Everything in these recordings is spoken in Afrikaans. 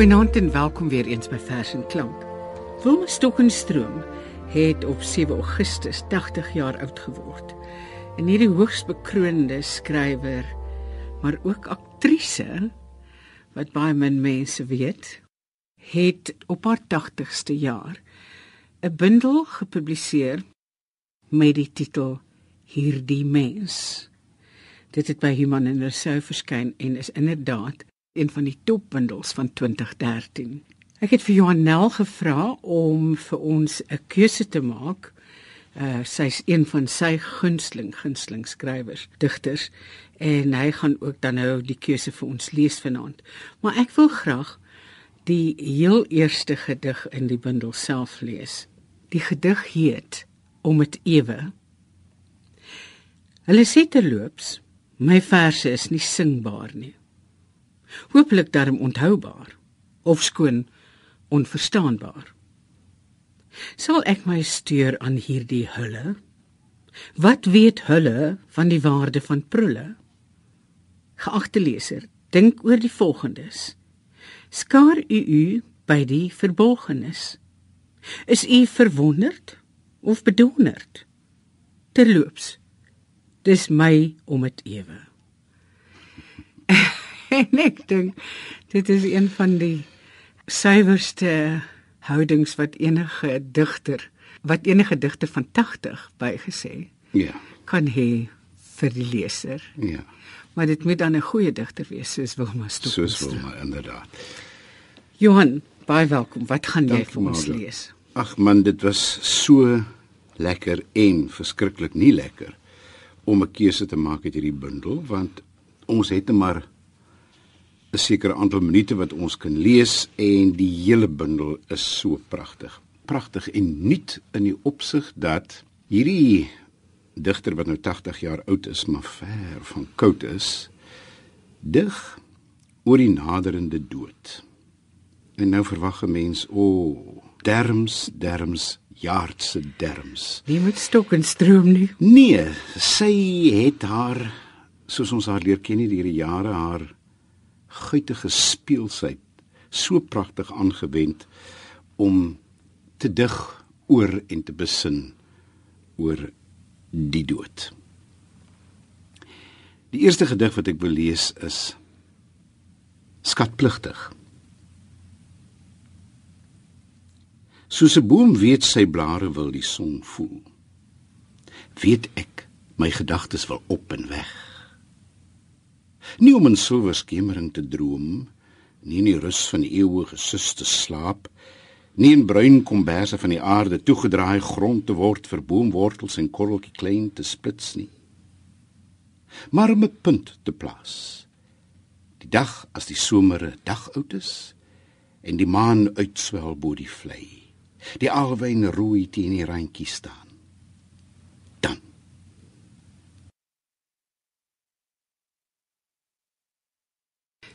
Goeienaand en welkom weer eens by Vers en Klank. Wilma Stokkenstroom het op 7 Augustus 80 jaar oud geword. En hierdie hoogs bekroonde skrywer, maar ook aktrise wat baie min mense weet, het op haar 80ste jaar 'n bundel gepubliseer met die titel Hierdie mens. Dit het by Human en Rousseau verskyn en is inderdaad een van die topbundels van 2013. Ek het vir Johanel gevra om vir ons 'n keuse te maak. Uh sy's een van sy gunsteling gunsteling skrywers, digters en hy gaan ook dan nou die keuse vir ons lees vanaand. Maar ek wil graag die heel eerste gedig in die bundel self lees. Die gedig heet Om dit ewe. Hulle sê terloops, my verse is nie singbaar nie hooplik darm onthoubaar of skoon onverstaanbaar. Sal ek my stuur aan hierdie hulle? Wat weet hulle van die waarde van prulle? Geagte leser, dink oor die volgendes. Skaar u u by die verborgenis? Is u verwonderd of bedonderd? Terloops, dis my om dit ewe. En ek dink dit is een van die suiwerste houdings wat enige digter wat enige digter van 80 bygesê Ja. kan hê vir die leser. Ja. Maar dit moet dan 'n goeie digter wees soos Wilma Soos Stokkenstroom. wil maar inderdaad. Johan, baie welkom. Wat gaan jy Dankie, vir ons Margo. lees? Ag man, dit was so lekker en verskriklik nie lekker om 'n keuse te maak uit hierdie bundel want ons het net maar 'n sekere aantal minute wat ons kan lees en die hele bundel is so pragtig. Pragtig en nuut in die opsig dat hierdie digter wat nou 80 jaar oud is, maar ver van koud is, dig oor die naderende dood. En nou verwag 'n mens, o, oh, derms, derms, jaartse derms. Wie moet Stokkenstroom nie? Nee, sy het haar soos ons haar leer ken nie deur die jare haar guitige speelsheid so pragtig aangewend om te dig oor en te besin oor die dood. Die eerste gedig wat ek wil lees is Skatpligtig. Soos 'n boom weet sy blare wil die son voel. Weet ek my gedagtes wil op en weg. Nie om in silwer skemering te droom, nie in die rus van die eeue gesuste slaap, nie in bruin komberse van die aarde toegedraai grond te word vir boomwortels en korreltjie klein te splits nie. Maar om 'n punt te plaas. Die dag as die somere dag oud is en die maan uitswel bo die vlei. Die alwyn rooi teen die randjie staan. Dan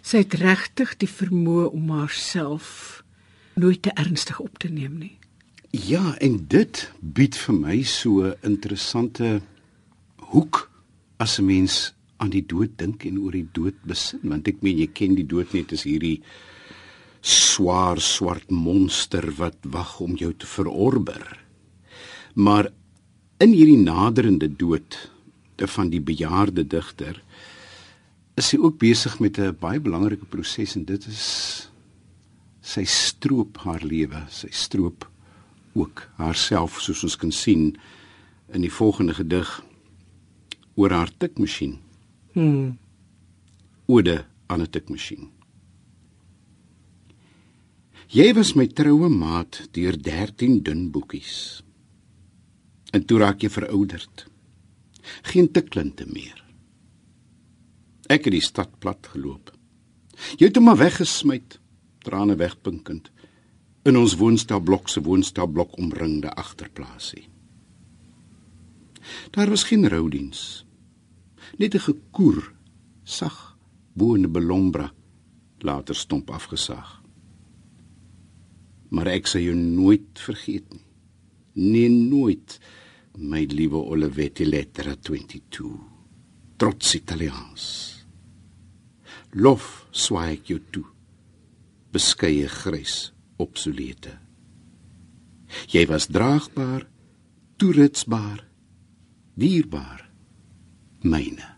Sy het regtig die vermoë om haarself nooit te ernstig op te neem nie. Ja, en dit bied vir my so 'n interessante hoek as 'n mens aan die dood dink en oor die dood besin, want ek meen jy ken die dood net as hierdie swaar swart monster wat wag om jou te verorber. Maar in hierdie naderende dood van die bejaarde digter is hy ook besig met 'n baie belangrike proses en dit is sy stroop haar lewe, sy stroop ook haarself soos ons kan sien in die volgende gedig oor haar tikmasjien. Hmm. Ode aan 'n tikmasjien. Jy was my troue maat deur 13 dun boekies. En toe raak jy verouderd. Geen tiklinte meer. Ek het die stad plat geloop. Jy het hom maar weggesmy, trane wegpinkend in ons woonstelblok se woonstelblok omringde agterplaasie. Daar was geen roudiens. Net 'n gekoer sag bo in 'n belombra later stomp afgesaag. Maar ek sal jou nooit vergeet nie. Nee nooit, my liewe Olivetti lettera 22. Trots Italiaans. Lof swaai ek jou toe. beskeie grys obsolete. Jy was draagbaar, toeritsbaar, dierbaar, myne.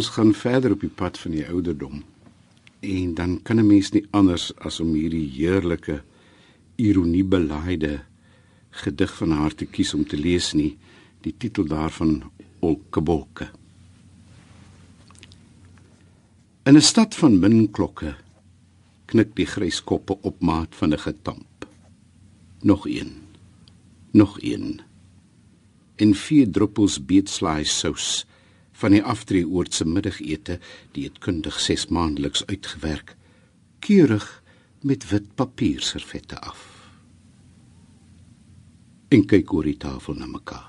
Ons gaan verder op die pad van die ouderdom. En dan kan 'n mens nie anders as om hierdie heerlike ironiebelaaide gedig van haar te kies om te lees nie, die titel daarvan Olkebolke. In 'n stad van min klokke knik die grys koppe op maat van 'n getamp. Nog een. Nog een. En vier druppels beetslaai sous van die aftreeoort se middagete dieetkundig 6 maandeliks uitgewerk keurig met wit papierservette af en kyk oor die tafel na mekaar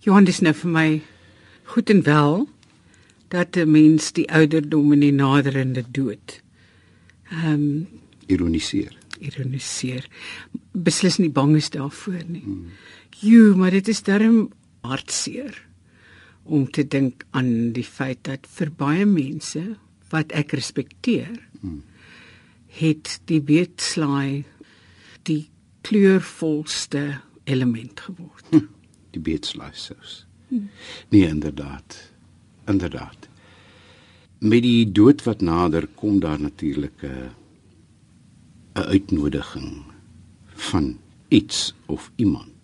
Johan dis nou vir my goed en wel dat 'n mens die ouderdom en die naderende dood ehm um, ironiseer ironiseer beslis nie bang is daarvoor nie. Hmm. Jo, maar dit is darm hartseer om te dink aan die feit dat vir baie mense wat ek respekteer hmm. het die beetslaai die kleurvolste element geword. Hm, die beetslaai sous. Hmm. Nee, inderdaad. Inderdaad. Met die dood wat nader kom daar natuurlik 'n 'n uitnodiging van iets of iemand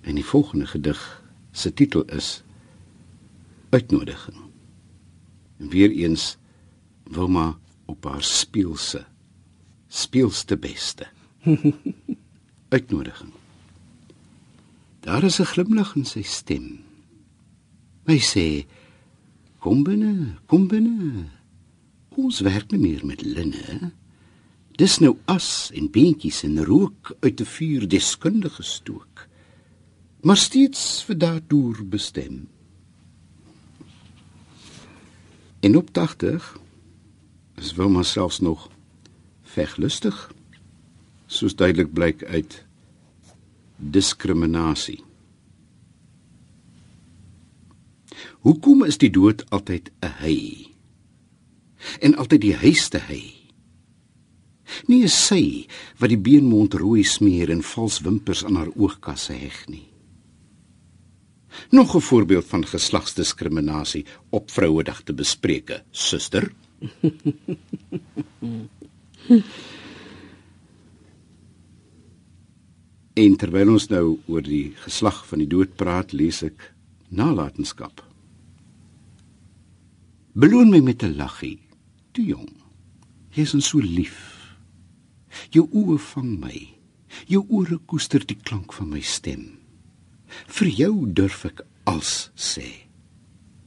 En die volgende gedig se titel is Uitnodiging. En weer eens Wilma op haar speelse speelste beste. Uitnodiging. Daar is 'n glimlag in sy stem. Hy sê: Kom binne, kom binne. Ons werk nie meer met linne. Dis nou as en beentjies en rook uit 'n vuur deskundige stook. Maar steeds vir daartoe bestem. En op 80 is Wilma selfs nog veglustig soos duidelik blyk uit diskriminasie. Hoekom is die dood altyd 'n hy? En altyd die huiste hy? Nie is sy wat die beenmond rooi smeer en vals wimpers aan haar oogkasse heg nie. Nog 'n voorbeeld van geslagsdiskriminasie op Vrouedag te bespreek, suster. En terwyl ons nou oor die geslag van die dood praat, lees ek nalatenskap. Beloon my met 'n laggie, toe jong. Jy is so lief. Jou oë vang my. Jou ore koester die klank van my stem. Vir jou durf ek als sê.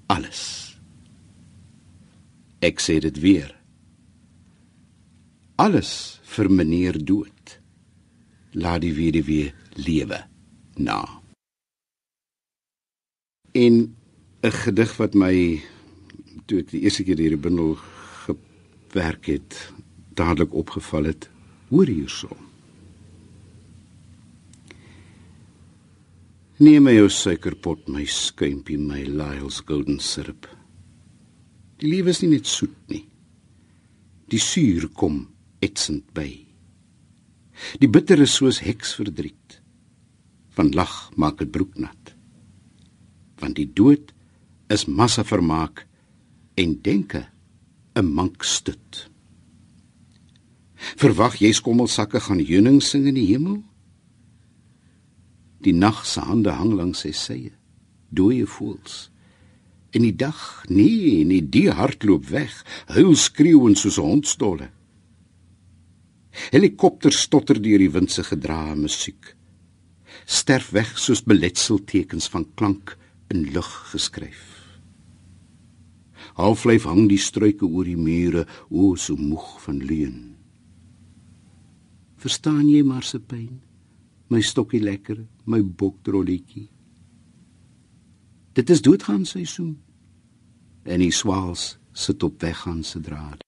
Alles. Ek sê dit weer. Alles vir meneer dood laat die weduwee lewe na. En 'n gedig wat my toe ek die eerste keer hierdie bundel gewerk het, dadelik opgeval het, hoor hierso. Neem my jou suikerpot, my skuimpie, my Lyle's golden syrup. Die lewe is nie net soet nie. Die suur kom etsend by. Die bitter is soos heksverdriet. Van lag maak dit broek nat. Want die dood is massa vermaak en denke 'n mank stut. Verwag jy skommelsakke gaan heuning sing in die hemel? Die nag se hande hang langs sy sye, dooie voels. En die dag, nee, nee, die hardloop weg, huil skreeuend soos 'n hondstolle. Helikopters stotter deur die wind se gedrae musiek. Sterf weg soos beletseltekens van klank in lug geskryf. Halflyf hang die struike oor die mure, o so moeg van leuen. Verstaan jy maar se pyn? My stokkie lekker, my boktrolletjie. Dit is doodgaan seisoen. En die swaals sit op weggaan se draad.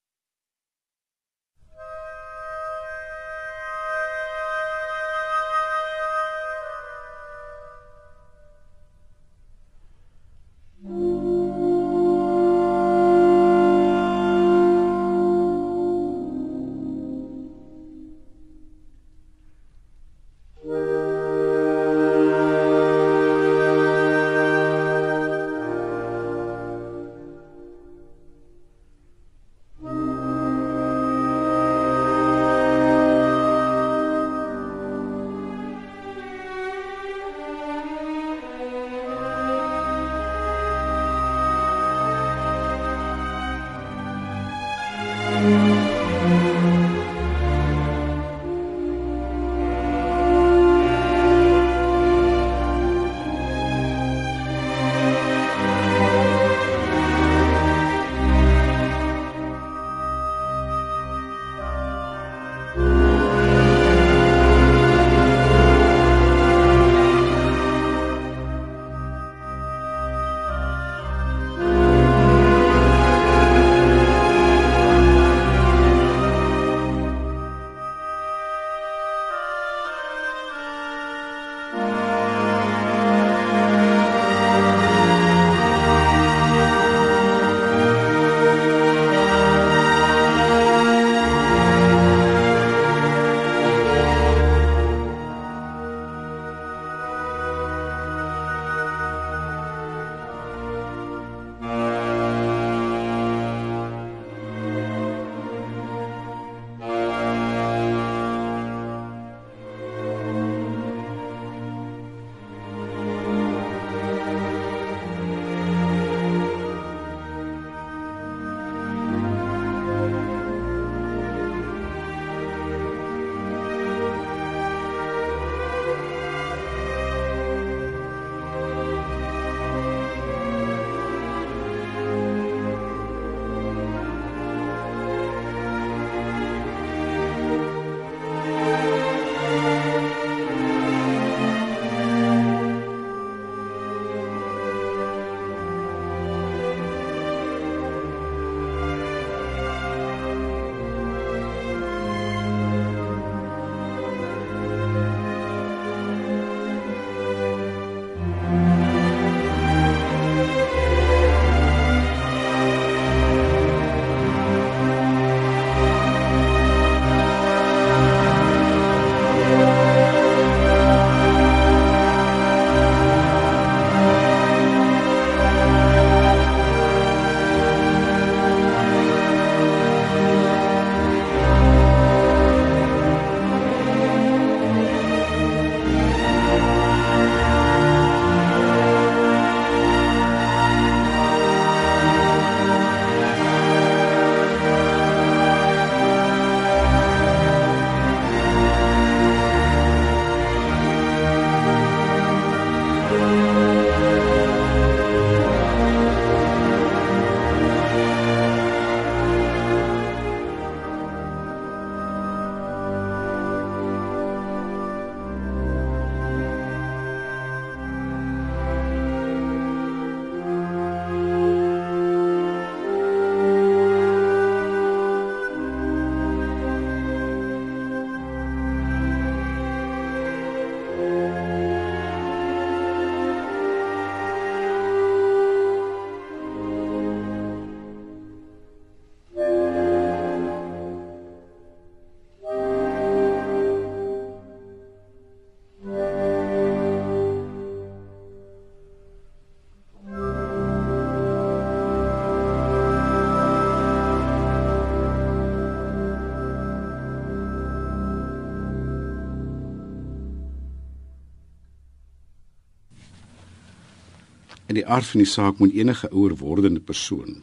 In die aard van die saak moet enige ouer wordende persoon,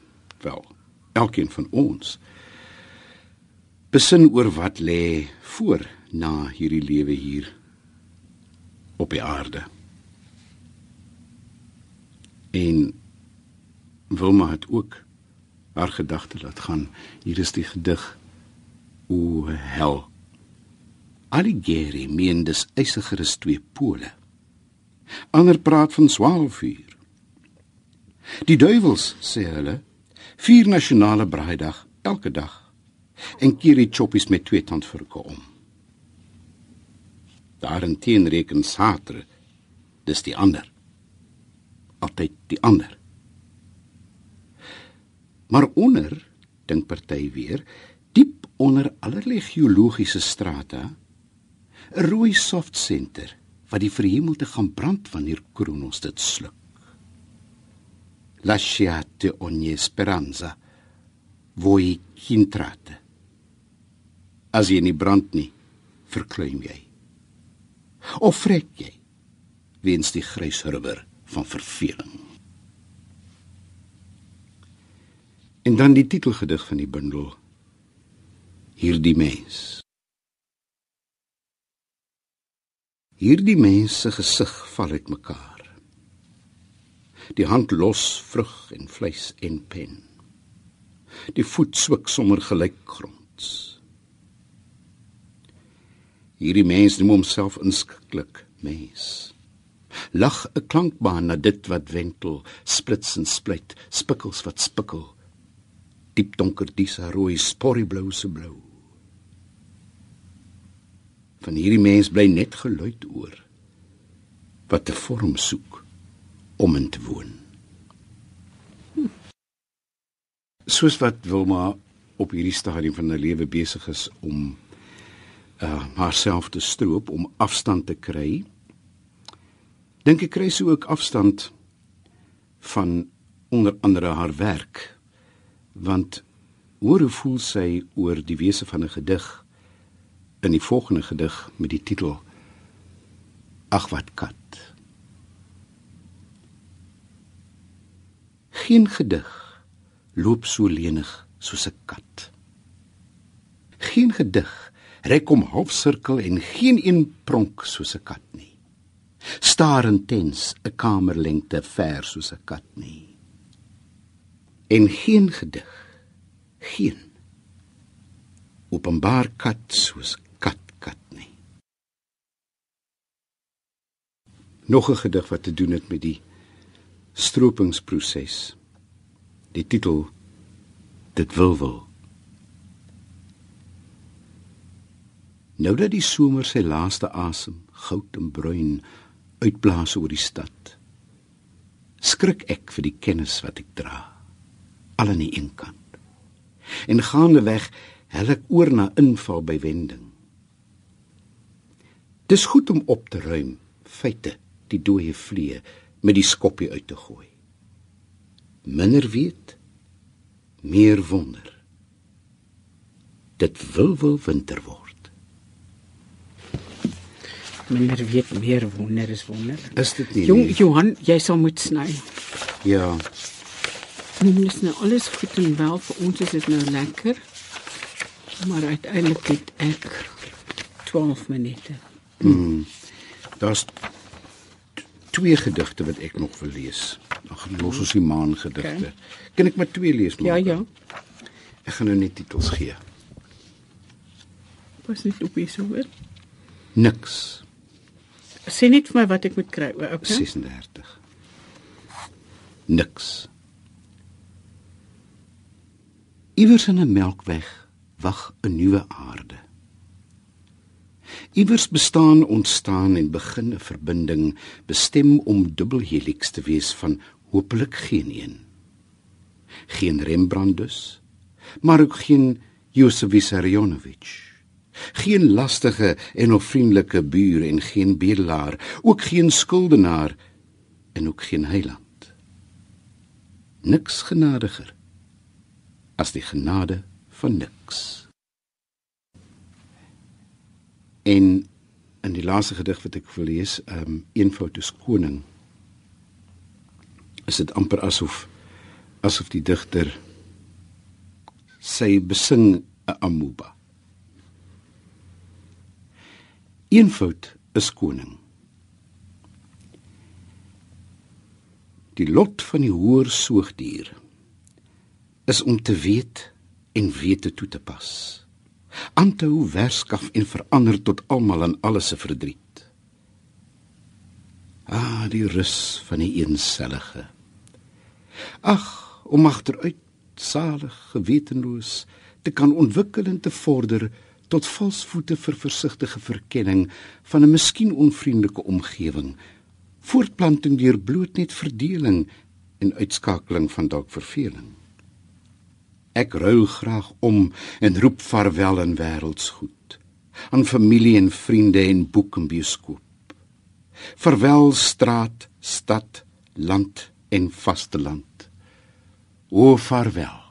wel, elkeen van ons besin oor wat lê voor na hierdie lewe hier op die aarde. En Wilma het ook haar gedagte laat gaan. Hier is die gedig O hel. Alighieri meen dis eisiger is twee pole. Ander praat van swaalvuur. Die duiwels sê hulle vier nasionale braaidag elke dag en kierie choppies met twee tandvurke om. Daarenteen reken Sartre dis die ander. Altyd die ander. Maar onder, dink party weer, diep onder allerlei geologiese strate, 'n rooi soft center wat die verhemelte gaan brand wanneer Kronos dit sluk. Lasciate ogni speranza voi intrate. As jy nie brand nie, verkleim jy. Of vrek jy weens die grys rubber van verveling. En dan die titelgedig van die bundel. Hierdie mens. Hierdie mens se gesig val uitmekaar. Die hand los vrug en vleis en pen. Die voet swik sommer gelyk gronds. Hierdie mens noem homself inskikkelik mens. Lag 'n klankbaan na dit wat wentel, splits en splyt, spikkels wat spikkel diep donker dis rooi sporrieblou se blou. Van hierdie mens bly net geluid oor wat 'n vorm soek om in te woon. Soos wat Wilma op hierdie stadium van haar lewe besig is om uh haarself te stroop om afstand te kry. Dink ek kry sy ook afstand van onder andere haar werk want hoor hoe voel sy oor die wese van 'n gedig in die volgende gedig met die titel Ag wat kat Geen gedig loop so lenig soos 'n kat. Geen gedig rek om halfsirkel en geen een pronk soos 'n kat nie. Staar intens 'n kamerlengte ver soos 'n kat nie. En geen gedig geen openbaar kat soos kat kat nie. Nog 'n gedig wat te doen het met die stropingsproses die titel dit wil wil nou dat die somer sy laaste asem goud en bruin uitblaas oor die stad skrik ek vir die kennis wat ek dra al aan die een kant. En gaande weg hel ek oor na inval by wending. Dis goed om op te ruim feite, die dooie vlee met die skoppie uit te gooi. Minder weet, meer wonder. Dit wil wil winter word. Minder weet, meer wonder is wonder. Is dit nie? Jong Johan, jy sal moet sny. Ja. Dit is nou alles goed en wel vir ons is dit nou lekker. Maar uiteindelik het ek 12 minute. Mm. Daar's twee gedigte wat ek nog wil lees. Gaan los ons die maan gedigte. Okay. Kan ek maar twee lees maar? Ja, ja. Ek gaan nou net titels gee. Pas net op hier so hoor. Niks. Sê net vir my wat ek moet kry, okay? 36. Niks. Iewers in 'n melkweg wag 'n nuwe aarde. Iewers bestaan ontstaan en begin 'n verbinding bestem om dubbelhelix te wees van hopelik geen een. Geen Rembrandt dus, maar ook geen Josef Vissarionovich. Geen lastige en onvriendelike buur en geen bedelaar, ook geen skuldenaar en ook geen heiland. Niks genadiger as die genade van niks. En in die laaste gedig wat ek wil lees, ehm um, eenvoud is koning. is dit amper asof asof die digter sy besing 'n amoeba. Eenvoud is koning. Die lot van die hoër soogdier is om te weet en wete toe te pas. Aanhou werskaf en verander tot almal en alles se verdriet. Ah, die rus van die eensellige. Ag, om agteruit salig gewetenloos te kan ontwikkel en te vorder tot valsvoete vir versigtige verkenning van 'n miskien onvriendelike omgewing voortplanting deur bloot net verdeling en uitskakeling van dalk verveling ek ruil graag om en roep vaarwel aan wêreldsgoed aan familie en vriende en boek en bioskoop. Verwel straat stad land en vasteland. O vaarwel